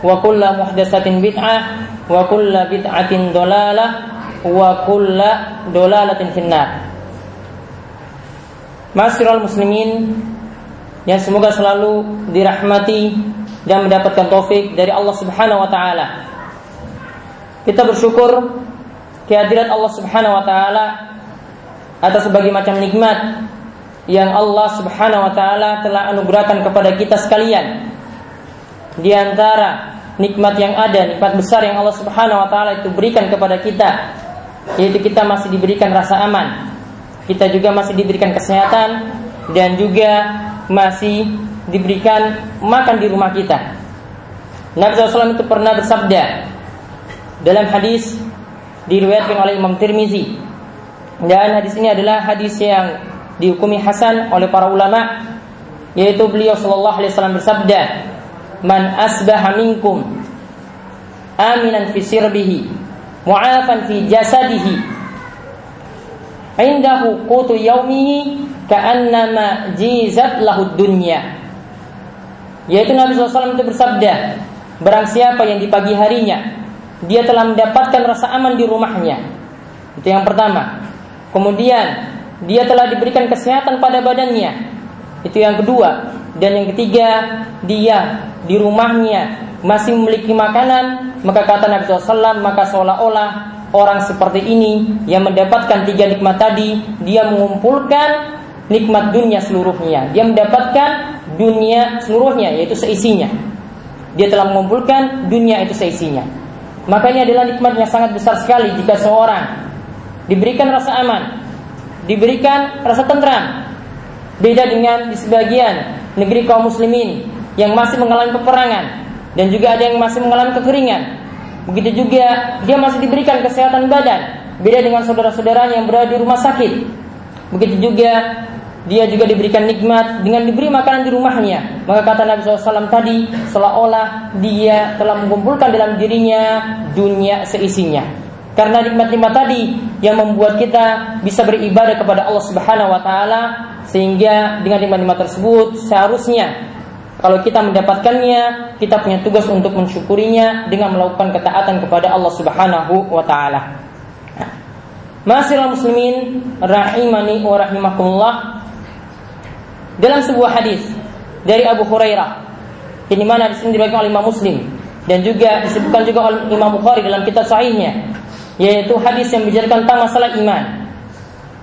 wa kulla muhdatsatin bid'ah wa kulla bid'atin dolalah wa kulla dolalatin finnar Masyurul muslimin yang semoga selalu dirahmati dan mendapatkan taufik dari Allah Subhanahu wa taala. Kita bersyukur kehadiran Allah Subhanahu wa taala atas sebagai macam nikmat yang Allah Subhanahu wa taala telah anugerahkan kepada kita sekalian di antara nikmat yang ada, nikmat besar yang Allah Subhanahu wa taala itu berikan kepada kita, yaitu kita masih diberikan rasa aman. Kita juga masih diberikan kesehatan dan juga masih diberikan makan di rumah kita. Nabi SAW itu pernah bersabda dalam hadis diriwayatkan oleh Imam Tirmizi dan hadis ini adalah hadis yang dihukumi hasan oleh para ulama yaitu beliau sallallahu alaihi wasallam bersabda man asbaha minkum aminan fi sirbihi mu'afan fi jasadihi indahu qutu yaumihi ka'annama jizat lahu dunya yaitu Nabi SAW itu bersabda barang siapa yang di pagi harinya dia telah mendapatkan rasa aman di rumahnya. Itu yang pertama. Kemudian dia telah diberikan kesehatan pada badannya. Itu yang kedua. Dan yang ketiga, dia di rumahnya masih memiliki makanan, maka kata Nabi SAW, maka seolah-olah orang seperti ini yang mendapatkan tiga nikmat tadi, dia mengumpulkan nikmat dunia seluruhnya. Dia mendapatkan dunia seluruhnya, yaitu seisinya. Dia telah mengumpulkan dunia itu seisinya. Makanya adalah nikmat yang sangat besar sekali jika seorang diberikan rasa aman, diberikan rasa tentram. Beda dengan di sebagian negeri kaum muslimin yang masih mengalami peperangan dan juga ada yang masih mengalami kekeringan. Begitu juga dia masih diberikan kesehatan badan. Beda dengan saudara-saudaranya yang berada di rumah sakit. Begitu juga dia juga diberikan nikmat dengan diberi makanan di rumahnya. Maka kata Nabi SAW tadi, seolah-olah dia telah mengumpulkan dalam dirinya dunia seisinya. Karena nikmat-nikmat tadi yang membuat kita bisa beribadah kepada Allah Subhanahu wa taala sehingga dengan nikmat-nikmat tersebut seharusnya kalau kita mendapatkannya, kita punya tugas untuk mensyukurinya dengan melakukan ketaatan kepada Allah Subhanahu wa taala. Masyiral muslimin rahimani wa rahimakumullah dalam sebuah hadis dari Abu Hurairah ini mana di sini oleh Imam Muslim dan juga disebutkan juga oleh Imam Bukhari dalam kitab sahihnya yaitu hadis yang menjelaskan tentang masalah iman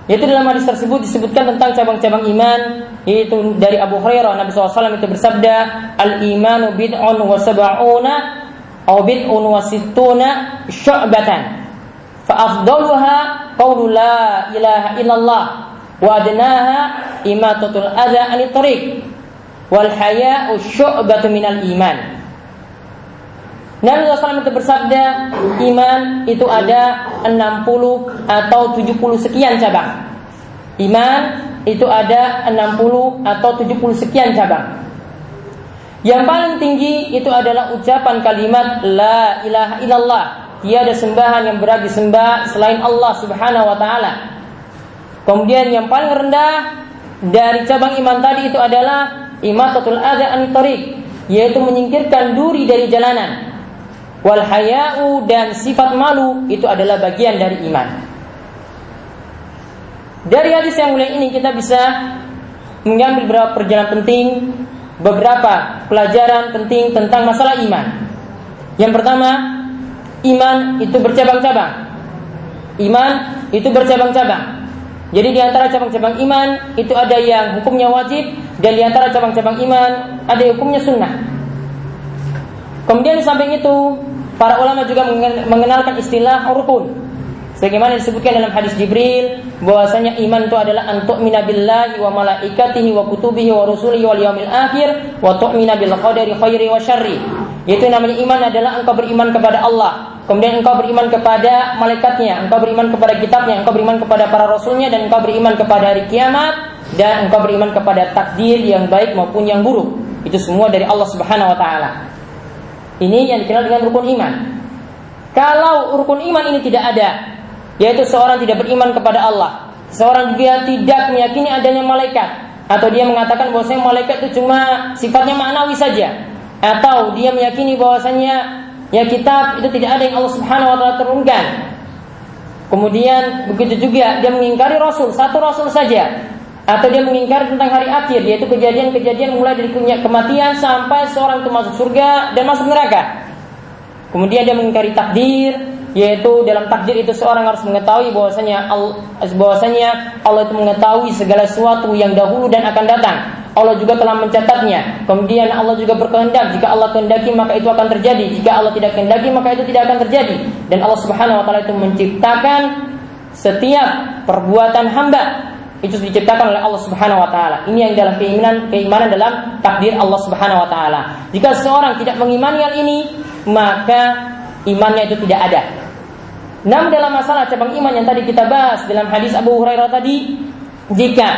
yaitu dalam hadis tersebut disebutkan tentang cabang-cabang iman yaitu dari Abu Hurairah Nabi SAW itu bersabda al imanu bid'un wa sab'una atau bid'un wa sittuna syu'batan. Fa afdaluha qawlu la ilaha illallah wa adnaha imatatul adha anit tariq wal haya'u syu'batu minal iman Nabi SAW itu bersabda Iman itu ada 60 atau 70 sekian cabang. Iman itu ada 60 atau 70 sekian cabang. Yang paling tinggi itu adalah ucapan kalimat La ilaha illallah. Tiada sembahan yang berhak disembah selain Allah subhanahu wa ta'ala. Kemudian yang paling rendah dari cabang iman tadi itu adalah imatatul adha anitariq yaitu menyingkirkan duri dari jalanan Wal haya'u dan sifat malu itu adalah bagian dari iman. Dari hadis yang mulia ini kita bisa mengambil beberapa perjalanan penting, beberapa pelajaran penting tentang masalah iman. Yang pertama, iman itu bercabang-cabang. Iman itu bercabang-cabang. Jadi di antara cabang-cabang iman itu ada yang hukumnya wajib dan di antara cabang-cabang iman ada yang hukumnya sunnah. Kemudian di samping itu para ulama juga mengenalkan istilah rukun. Sebagaimana disebutkan dalam hadis Jibril bahwasanya iman itu adalah antuk minabillahi wa malaikatihi wa kutubihi wa rusulihi wal yaumil akhir wa tu'mina bil qadari khairi wa syarri. Yaitu namanya iman adalah engkau beriman kepada Allah, kemudian engkau beriman kepada malaikatnya, engkau beriman kepada kitabnya, engkau beriman kepada para rasulnya dan engkau beriman kepada hari kiamat dan engkau beriman kepada takdir yang baik maupun yang buruk. Itu semua dari Allah Subhanahu wa taala. Ini yang dikenal dengan rukun iman. Kalau rukun iman ini tidak ada, yaitu seorang tidak beriman kepada Allah, seorang juga tidak meyakini adanya malaikat, atau dia mengatakan bahwasanya malaikat itu cuma sifatnya maknawi saja, atau dia meyakini bahwasanya ya kitab itu tidak ada yang Allah Subhanahu wa taala turunkan. Kemudian begitu juga dia mengingkari rasul, satu rasul saja atau dia mengingkari tentang hari akhir yaitu kejadian-kejadian mulai dari kematian sampai seorang itu masuk surga dan masuk neraka. Kemudian dia mengingkari takdir yaitu dalam takdir itu seorang harus mengetahui bahwasanya bahwasanya Allah itu mengetahui segala sesuatu yang dahulu dan akan datang. Allah juga telah mencatatnya. Kemudian Allah juga berkehendak jika Allah kehendaki maka itu akan terjadi. Jika Allah tidak kehendaki maka itu tidak akan terjadi. Dan Allah Subhanahu wa taala itu menciptakan setiap perbuatan hamba itu diciptakan oleh Allah Subhanahu wa taala. Ini yang dalam keimanan keimanan dalam takdir Allah Subhanahu wa taala. Jika seorang tidak mengimani hal ini, maka imannya itu tidak ada. Namun dalam masalah cabang iman yang tadi kita bahas dalam hadis Abu Hurairah tadi, jika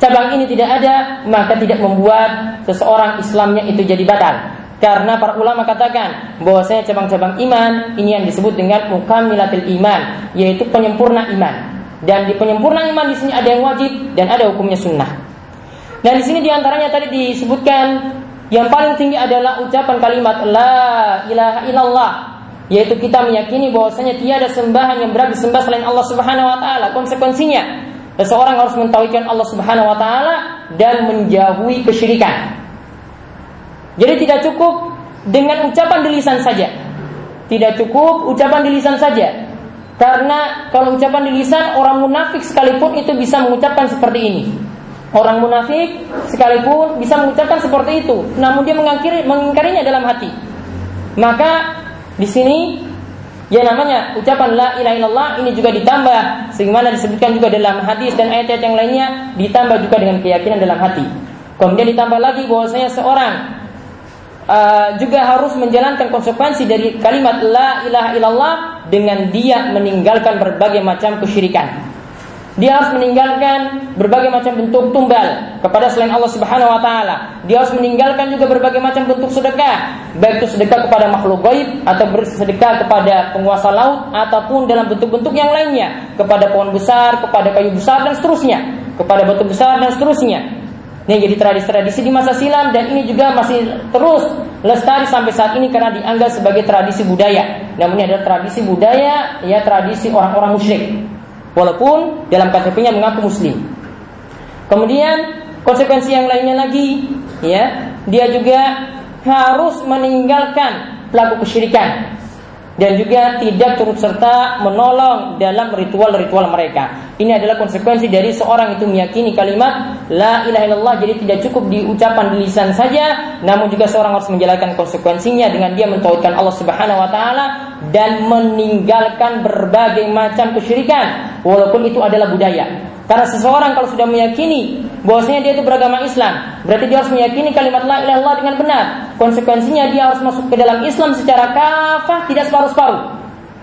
cabang ini tidak ada, maka tidak membuat seseorang Islamnya itu jadi batal. Karena para ulama katakan bahwasanya cabang-cabang iman ini yang disebut dengan mukamilatil iman, yaitu penyempurna iman. Dan di penyempurna iman di sini ada yang wajib dan ada hukumnya sunnah. Dan di sini di antaranya tadi disebutkan yang paling tinggi adalah ucapan kalimat La ilaha illallah yaitu kita meyakini bahwasanya tiada sembahan yang berhak disembah selain Allah Subhanahu wa taala. Konsekuensinya seseorang harus mentauhidkan Allah Subhanahu wa taala dan menjauhi kesyirikan. Jadi tidak cukup dengan ucapan di lisan saja. Tidak cukup ucapan di lisan saja. Karena kalau ucapan di lisan orang munafik sekalipun itu bisa mengucapkan seperti ini. Orang munafik sekalipun bisa mengucapkan seperti itu, namun dia mengingkari, mengingkarinya dalam hati. Maka di sini ya namanya ucapan la ilaha illallah ini juga ditambah sebagaimana disebutkan juga dalam hadis dan ayat-ayat yang lainnya ditambah juga dengan keyakinan dalam hati. Kemudian ditambah lagi bahwasanya seorang uh, juga harus menjalankan konsekuensi dari kalimat la ilaha illallah dengan dia meninggalkan berbagai macam kesyirikan. Dia harus meninggalkan berbagai macam bentuk tumbal kepada selain Allah Subhanahu wa taala. Dia harus meninggalkan juga berbagai macam bentuk sedekah, baik itu sedekah kepada makhluk gaib atau bersedekah kepada penguasa laut ataupun dalam bentuk-bentuk yang lainnya, kepada pohon besar, kepada kayu besar dan seterusnya, kepada batu besar dan seterusnya. Ini jadi tradisi-tradisi di masa silam dan ini juga masih terus lestari sampai saat ini karena dianggap sebagai tradisi budaya. Namun ini adalah tradisi budaya, ya tradisi orang-orang musyrik. Walaupun dalam KTP-nya mengaku muslim. Kemudian konsekuensi yang lainnya lagi, ya, dia juga harus meninggalkan pelaku kesyirikan dan juga tidak turut serta menolong dalam ritual-ritual mereka. Ini adalah konsekuensi dari seorang itu meyakini kalimat la ilaha illallah jadi tidak cukup diucapan di lisan saja, namun juga seorang harus menjalankan konsekuensinya dengan dia mentauhidkan Allah Subhanahu wa taala dan meninggalkan berbagai macam kesyirikan walaupun itu adalah budaya. Karena seseorang kalau sudah meyakini bahwasanya dia itu beragama Islam, berarti dia harus meyakini kalimat la ilaha illallah dengan benar. Konsekuensinya dia harus masuk ke dalam Islam secara kafah, tidak separuh-separuh.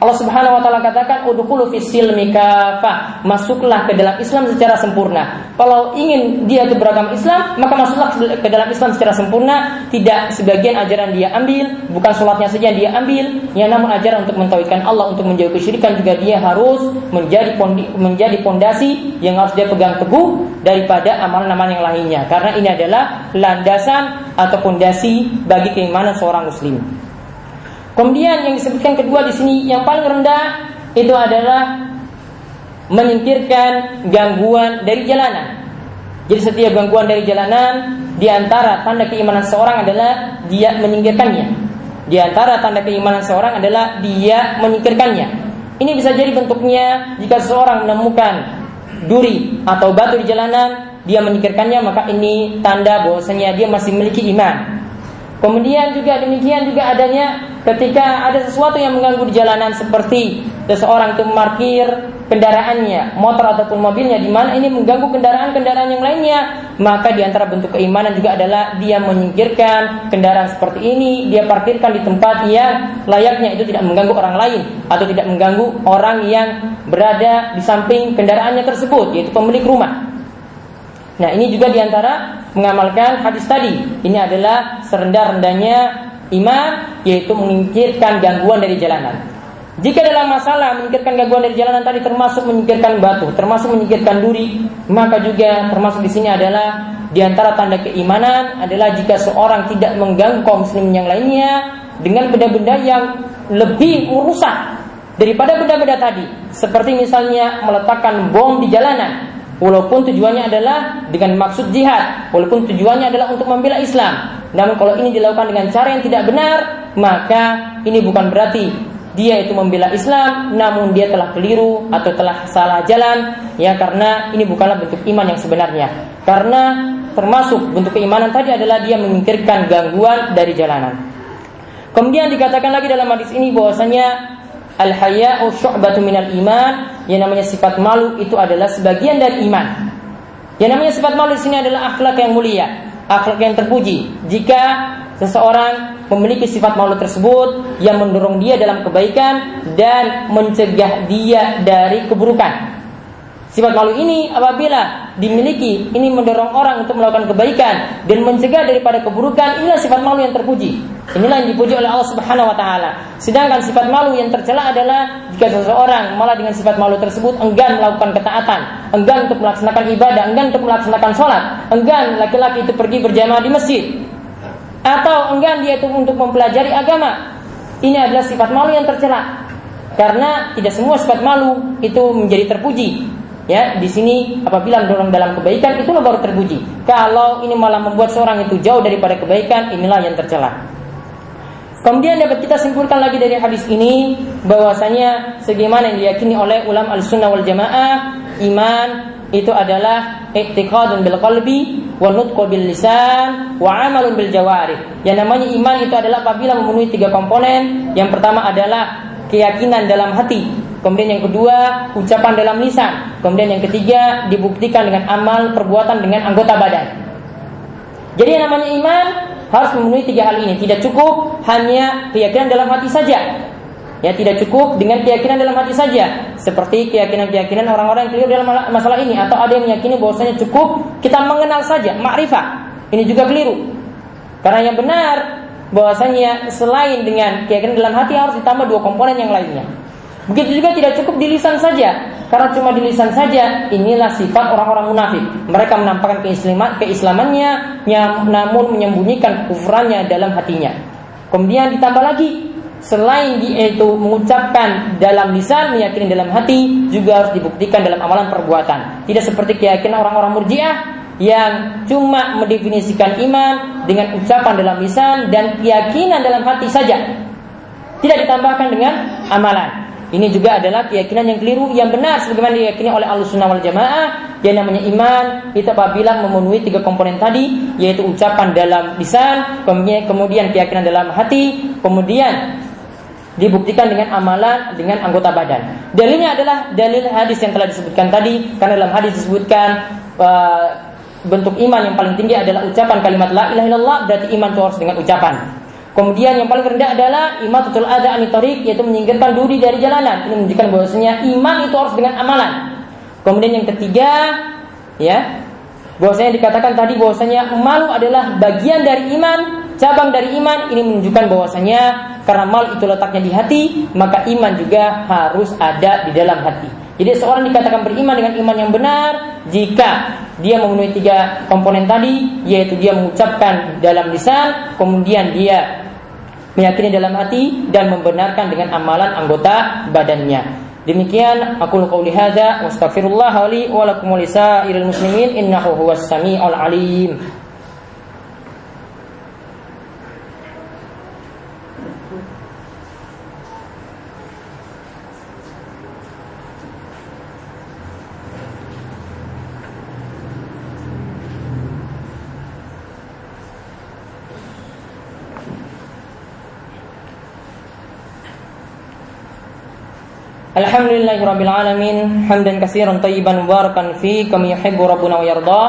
Allah Subhanahu wa taala katakan udkhulu fis silmi kafah. Masuklah ke dalam Islam secara sempurna. Kalau ingin dia itu beragama Islam, maka masuklah ke dalam Islam secara sempurna, tidak sebagian ajaran dia ambil, bukan sholatnya saja dia ambil, yang namun ajaran untuk mentauhidkan Allah, untuk menjauhi kesyirikan juga dia harus menjadi pondi, menjadi pondasi yang harus dia pegang teguh daripada amalan-amalan yang lainnya. Karena ini adalah landasan atau pondasi bagi keimanan seorang muslim. Kemudian yang disebutkan kedua di sini yang paling rendah itu adalah menyingkirkan gangguan dari jalanan. Jadi setiap gangguan dari jalanan di antara tanda keimanan seorang adalah dia menyingkirkannya. Di antara tanda keimanan seorang adalah dia menyingkirkannya. Ini bisa jadi bentuknya jika seseorang menemukan duri atau batu di jalanan, dia menyingkirkannya maka ini tanda bahwasanya dia masih memiliki iman. Kemudian juga demikian juga adanya ketika ada sesuatu yang mengganggu di jalanan seperti seseorang itu memarkir kendaraannya, motor ataupun mobilnya di mana ini mengganggu kendaraan-kendaraan yang lainnya, maka di antara bentuk keimanan juga adalah dia menyingkirkan kendaraan seperti ini, dia parkirkan di tempat yang layaknya itu tidak mengganggu orang lain atau tidak mengganggu orang yang berada di samping kendaraannya tersebut, yaitu pemilik rumah. Nah, ini juga di antara mengamalkan hadis tadi. Ini adalah serendah-rendahnya iman yaitu menyingkirkan gangguan dari jalanan. Jika dalam masalah menyingkirkan gangguan dari jalanan tadi termasuk menyingkirkan batu, termasuk menyingkirkan duri, maka juga termasuk di sini adalah di antara tanda keimanan adalah jika seorang tidak mengganggu kaum muslimin yang lainnya dengan benda-benda yang lebih merusak daripada benda-benda tadi, seperti misalnya meletakkan bom di jalanan Walaupun tujuannya adalah dengan maksud jihad, walaupun tujuannya adalah untuk membela Islam. Namun kalau ini dilakukan dengan cara yang tidak benar, maka ini bukan berarti dia itu membela Islam, namun dia telah keliru atau telah salah jalan, ya karena ini bukanlah bentuk iman yang sebenarnya. Karena termasuk bentuk keimanan tadi adalah dia menyingkirkan gangguan dari jalanan. Kemudian dikatakan lagi dalam hadis ini bahwasanya Al-haya'u syu'batu minal iman. Yang namanya sifat malu itu adalah sebagian dari iman. Yang namanya sifat malu di sini adalah akhlak yang mulia, akhlak yang terpuji. Jika seseorang memiliki sifat malu tersebut yang mendorong dia dalam kebaikan dan mencegah dia dari keburukan. Sifat malu ini apabila dimiliki, ini mendorong orang untuk melakukan kebaikan dan mencegah daripada keburukan. Inilah sifat malu yang terpuji. Inilah yang dipuji oleh Allah Subhanahu wa taala. Sedangkan sifat malu yang tercela adalah jika seseorang malah dengan sifat malu tersebut enggan melakukan ketaatan, enggan untuk melaksanakan ibadah, enggan untuk melaksanakan sholat, enggan laki-laki itu pergi berjamaah di masjid, atau enggan dia itu untuk mempelajari agama. Ini adalah sifat malu yang tercela. Karena tidak semua sifat malu itu menjadi terpuji. Ya, di sini apabila mendorong dalam kebaikan itulah baru terpuji. Kalau ini malah membuat seorang itu jauh daripada kebaikan, inilah yang tercela. Kemudian dapat kita simpulkan lagi dari hadis ini bahwasanya sebagaimana yang diyakini oleh ulama al-sunnah wal jamaah, iman itu adalah i'tiqadun bil qalbi wa nutqu bil lisan wa amalun bil jawarih. Yang namanya iman itu adalah apabila memenuhi tiga komponen. Yang pertama adalah keyakinan dalam hati Kemudian yang kedua, ucapan dalam lisan. Kemudian yang ketiga, dibuktikan dengan amal perbuatan dengan anggota badan. Jadi yang namanya iman harus memenuhi tiga hal ini. Tidak cukup hanya keyakinan dalam hati saja. Ya, tidak cukup dengan keyakinan dalam hati saja. Seperti keyakinan-keyakinan orang-orang yang keliru dalam masalah ini atau ada yang meyakini bahwasanya cukup kita mengenal saja, makrifat. Ini juga keliru. Karena yang benar bahwasanya selain dengan keyakinan dalam hati harus ditambah dua komponen yang lainnya. Begitu juga tidak cukup di lisan saja. Karena cuma di lisan saja, inilah sifat orang-orang munafik. Mereka menampakkan keislaman, keislamannya, namun menyembunyikan kekufurannya dalam hatinya. Kemudian ditambah lagi, selain itu mengucapkan dalam lisan, meyakini dalam hati, juga harus dibuktikan dalam amalan perbuatan. Tidak seperti keyakinan orang-orang murjiah yang cuma mendefinisikan iman dengan ucapan dalam lisan dan keyakinan dalam hati saja. Tidak ditambahkan dengan amalan. Ini juga adalah keyakinan yang keliru yang benar sebagaimana diyakini oleh Ahlussunnah wal Jamaah yang namanya iman itu apabila memenuhi tiga komponen tadi yaitu ucapan dalam lisan, kemudian keyakinan dalam hati, kemudian dibuktikan dengan amalan dengan anggota badan. Dalilnya adalah dalil hadis yang telah disebutkan tadi karena dalam hadis disebutkan uh, bentuk iman yang paling tinggi adalah ucapan kalimat la ilaha illallah berarti iman itu harus dengan ucapan. Kemudian yang paling rendah adalah imatatul ada anitorik yaitu menyingkirkan duri dari jalanan. Ini menunjukkan bahwasanya iman itu harus dengan amalan. Kemudian yang ketiga, ya, bahwasanya dikatakan tadi bahwasanya malu adalah bagian dari iman, cabang dari iman. Ini menunjukkan bahwasanya karena mal itu letaknya di hati, maka iman juga harus ada di dalam hati. Jadi seorang dikatakan beriman dengan iman yang benar jika dia memenuhi tiga komponen tadi, yaitu dia mengucapkan dalam lisan, kemudian dia meyakini dalam hati dan membenarkan dengan amalan anggota badannya. Demikian aku lakukan hadza wa astaghfirullah li wa lakum muslimin innahu huwas samiul alim. Alhamdulillahirabbil alamin hamdan katsiran tayyiban mubarakan fi kama yuhibbu rabbuna wa yarda.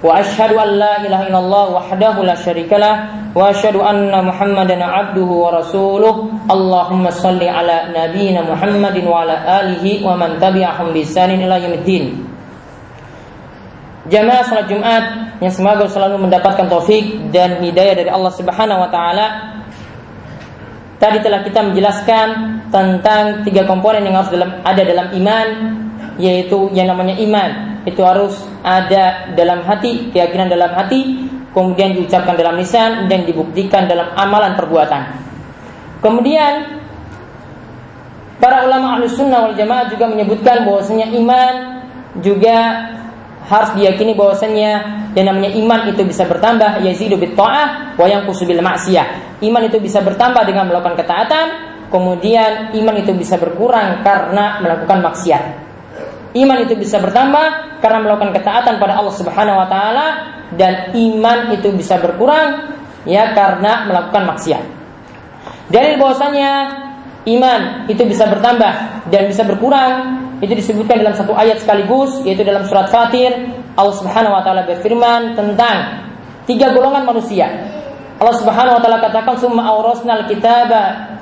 Wa asyhadu an la ilaha illallah wahdahu la syarikalah wa asyhadu anna muhammadan abduhu wa rasuluh. Allahumma salli ala nabiyyina Muhammadin wa ala alihi wa man tabi'ahum bi ihsanin ila yaumiddin. Jamaah salat Jumat yang semoga selalu mendapatkan taufik dan hidayah dari Allah Subhanahu wa taala Tadi telah kita menjelaskan tentang tiga komponen yang harus dalam, ada dalam iman, yaitu yang namanya iman. Itu harus ada dalam hati, keyakinan dalam hati, kemudian diucapkan dalam lisan dan dibuktikan dalam amalan perbuatan. Kemudian para ulama ahli sunnah wal jamaah juga menyebutkan bahwasanya iman juga harus diyakini bahwasanya yang namanya iman itu bisa bertambah yazidu bit ta'ah wa yanqusu bil ma'siyah. Iman itu bisa bertambah dengan melakukan ketaatan, kemudian iman itu bisa berkurang karena melakukan maksiat. Iman itu bisa bertambah karena melakukan ketaatan pada Allah Subhanahu wa taala dan iman itu bisa berkurang ya karena melakukan maksiat. Dalil bahwasanya iman itu bisa bertambah dan bisa berkurang itu disebutkan dalam satu ayat sekaligus yaitu dalam surat Fatir Allah Subhanahu wa taala berfirman tentang tiga golongan manusia. Allah Subhanahu wa taala katakan summa awrasnal kitaba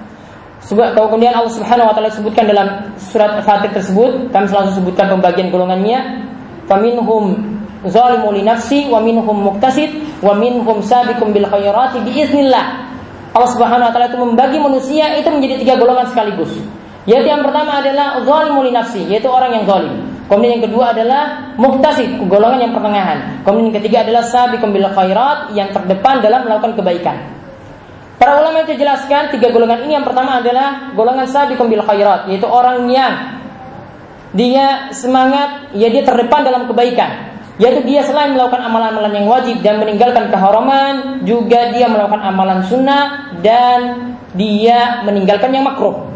Kemudian Allah Subhanahu wa taala sebutkan dalam surat Fatir tersebut, kami selalu sebutkan pembagian golongannya. Faminhum zalimu li nafsi wa minhum muqtasid wa minhum sabiqum bil khairati bi iznillah. Allah Subhanahu wa taala itu membagi manusia itu menjadi tiga golongan sekaligus. Yaitu yang pertama adalah zalimu nafsi, yaitu orang yang zalim. Kemudian yang kedua adalah muhtasid, golongan yang pertengahan. Kemudian yang ketiga adalah sabiqum bil khairat, yang terdepan dalam melakukan kebaikan. Para ulama itu jelaskan tiga golongan ini yang pertama adalah golongan sabiqum bil khairat, yaitu orang yang dia semangat, ya dia terdepan dalam kebaikan. Yaitu dia selain melakukan amalan-amalan yang wajib dan meninggalkan keharaman, juga dia melakukan amalan sunnah dan dia meninggalkan yang makruh.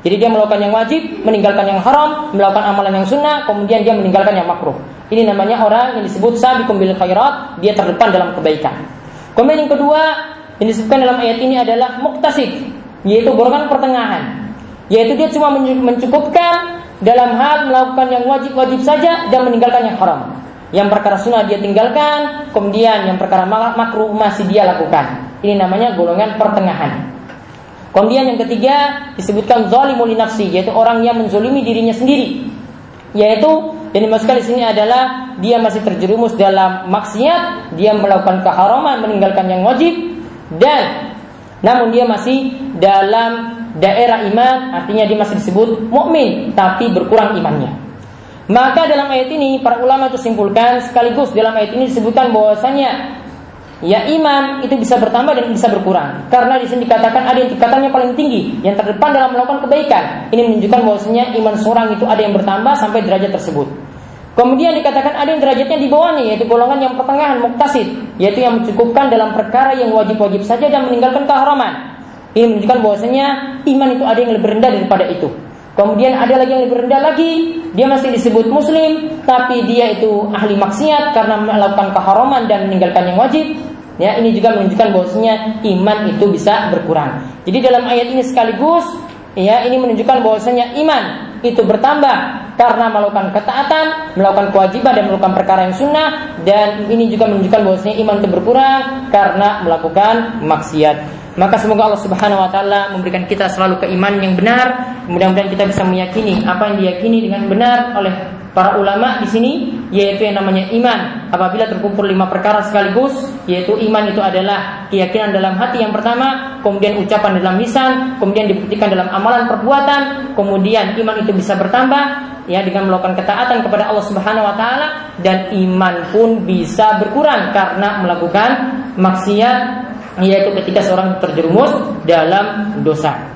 Jadi dia melakukan yang wajib, meninggalkan yang haram, melakukan amalan yang sunnah, kemudian dia meninggalkan yang makruh. Ini namanya orang yang disebut sabiqum bil khairat, dia terdepan dalam kebaikan. Kemudian yang kedua, yang disebutkan dalam ayat ini adalah muktasib, yaitu golongan pertengahan. Yaitu dia cuma mencukupkan dalam hal melakukan yang wajib-wajib saja dan meninggalkan yang haram. Yang perkara sunnah dia tinggalkan, kemudian yang perkara makruh masih dia lakukan. Ini namanya golongan pertengahan. Kemudian yang ketiga disebutkan zalimul nafsi yaitu orang yang menzolimi dirinya sendiri. Yaitu yang dimaksudkan di sini adalah dia masih terjerumus dalam maksiat, dia melakukan keharaman, meninggalkan yang wajib dan namun dia masih dalam daerah iman, artinya dia masih disebut mukmin tapi berkurang imannya. Maka dalam ayat ini para ulama itu simpulkan sekaligus dalam ayat ini disebutkan bahwasanya ya iman itu bisa bertambah dan bisa berkurang. Karena di sini dikatakan ada yang tingkatannya paling tinggi, yang terdepan dalam melakukan kebaikan. Ini menunjukkan bahwasanya iman seorang itu ada yang bertambah sampai derajat tersebut. Kemudian dikatakan ada yang derajatnya di bawahnya yaitu golongan yang pertengahan muktasid, yaitu yang mencukupkan dalam perkara yang wajib-wajib saja dan meninggalkan keharaman. Ini menunjukkan bahwasanya iman itu ada yang lebih rendah daripada itu. Kemudian ada lagi yang lebih rendah lagi, dia masih disebut muslim, tapi dia itu ahli maksiat karena melakukan keharaman dan meninggalkan yang wajib. Ya, ini juga menunjukkan bahwasanya iman itu bisa berkurang. Jadi dalam ayat ini sekaligus ya ini menunjukkan bahwasanya iman itu bertambah karena melakukan ketaatan, melakukan kewajiban dan melakukan perkara yang sunnah dan ini juga menunjukkan bahwasanya iman itu berkurang karena melakukan maksiat. Maka semoga Allah Subhanahu wa taala memberikan kita selalu keimanan yang benar. Mudah-mudahan kita bisa meyakini apa yang diyakini dengan benar oleh para ulama di sini yaitu yang namanya iman apabila terkumpul lima perkara sekaligus yaitu iman itu adalah keyakinan dalam hati yang pertama kemudian ucapan dalam lisan kemudian dibuktikan dalam amalan perbuatan kemudian iman itu bisa bertambah ya dengan melakukan ketaatan kepada Allah Subhanahu wa taala dan iman pun bisa berkurang karena melakukan maksiat yaitu ketika seorang terjerumus dalam dosa.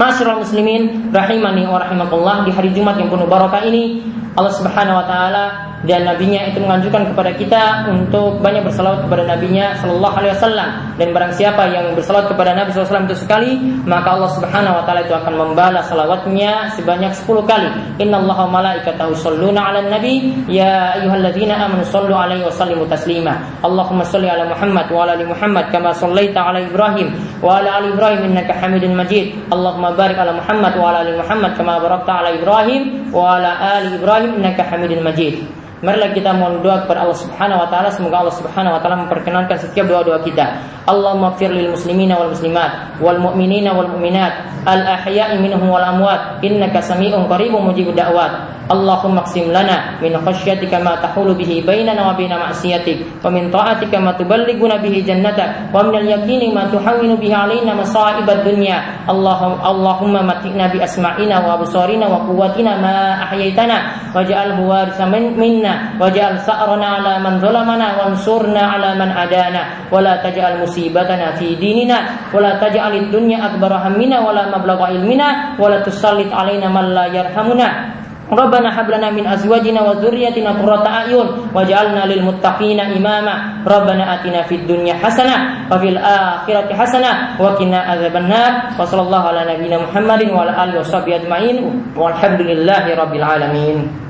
Masyarakat muslimin rahimani wa rahimakumullah di hari Jumat yang penuh barakah ini Allah Subhanahu wa taala dan nabinya itu menganjurkan kepada kita untuk banyak bersalawat kepada nabinya sallallahu alaihi wasallam. Dan barang siapa yang bersalawat kepada Nabi SAW itu sekali maka Allah Subhanahu wa taala itu akan membalas salawatnya sebanyak 10 kali. Innallaha malaikatahu shalluna 'alan nabi ya ayyuhalladzina amanu sallu alaihi wa sallimu taslima. Allahumma salli ala Muhammad wa ala ali Muhammad kama sallaita ala Ibrahim Ibrahim innaka Hamidun Majid. Allahumma barik ala Muhammad wa ala ali Muhammad kama barakta ala Ibrahim wa ala ali Ibrahim innaka Hamidun Majid. Marilah kita mohon doa kepada Allah Subhanahu wa taala. Semoga Allah Subhanahu wa taala memperkenankan setiap doa-doa kita. Allahumma fir lil muslimina wal muslimat wal mu'minina wal mu'minat al ahya'i minhum wal amwat innaka sami'un qaribun mujibud da'wat. Allahumma qsim lana min khasyatika ma tahulu bihi bainana wa baina ma'siyatik wa min ta'atika ma tuballighuna bihi jannatak wa min al-yaqini ma tuhawwinu bihi alaina masa'ibad dunya. Allahumma matina bi asma'ina wa absarina wa quwwatina ma ahyaitana waj'alhu warithan minna waj'al sa'rana ala man zalamana wansurna ala man adana wa la taj'al musibatana fi dinina wa la taj'al ad-dunya akbar hammina wa la mablagha ilmina wa tusallit alaina man la yarhamuna Rabbana hab lana min azwajina wa dzurriyyatina qurrata a'yun waj'alna lil muttaqina imama. Rabbana atina fid dunya hasanah wa fil akhirati hasanah wa qina adzabannar. Wa sallallahu ala nabiyyina Muhammadin wa ala alihi washabbihi ajmain. Walhamdulillahi alamin.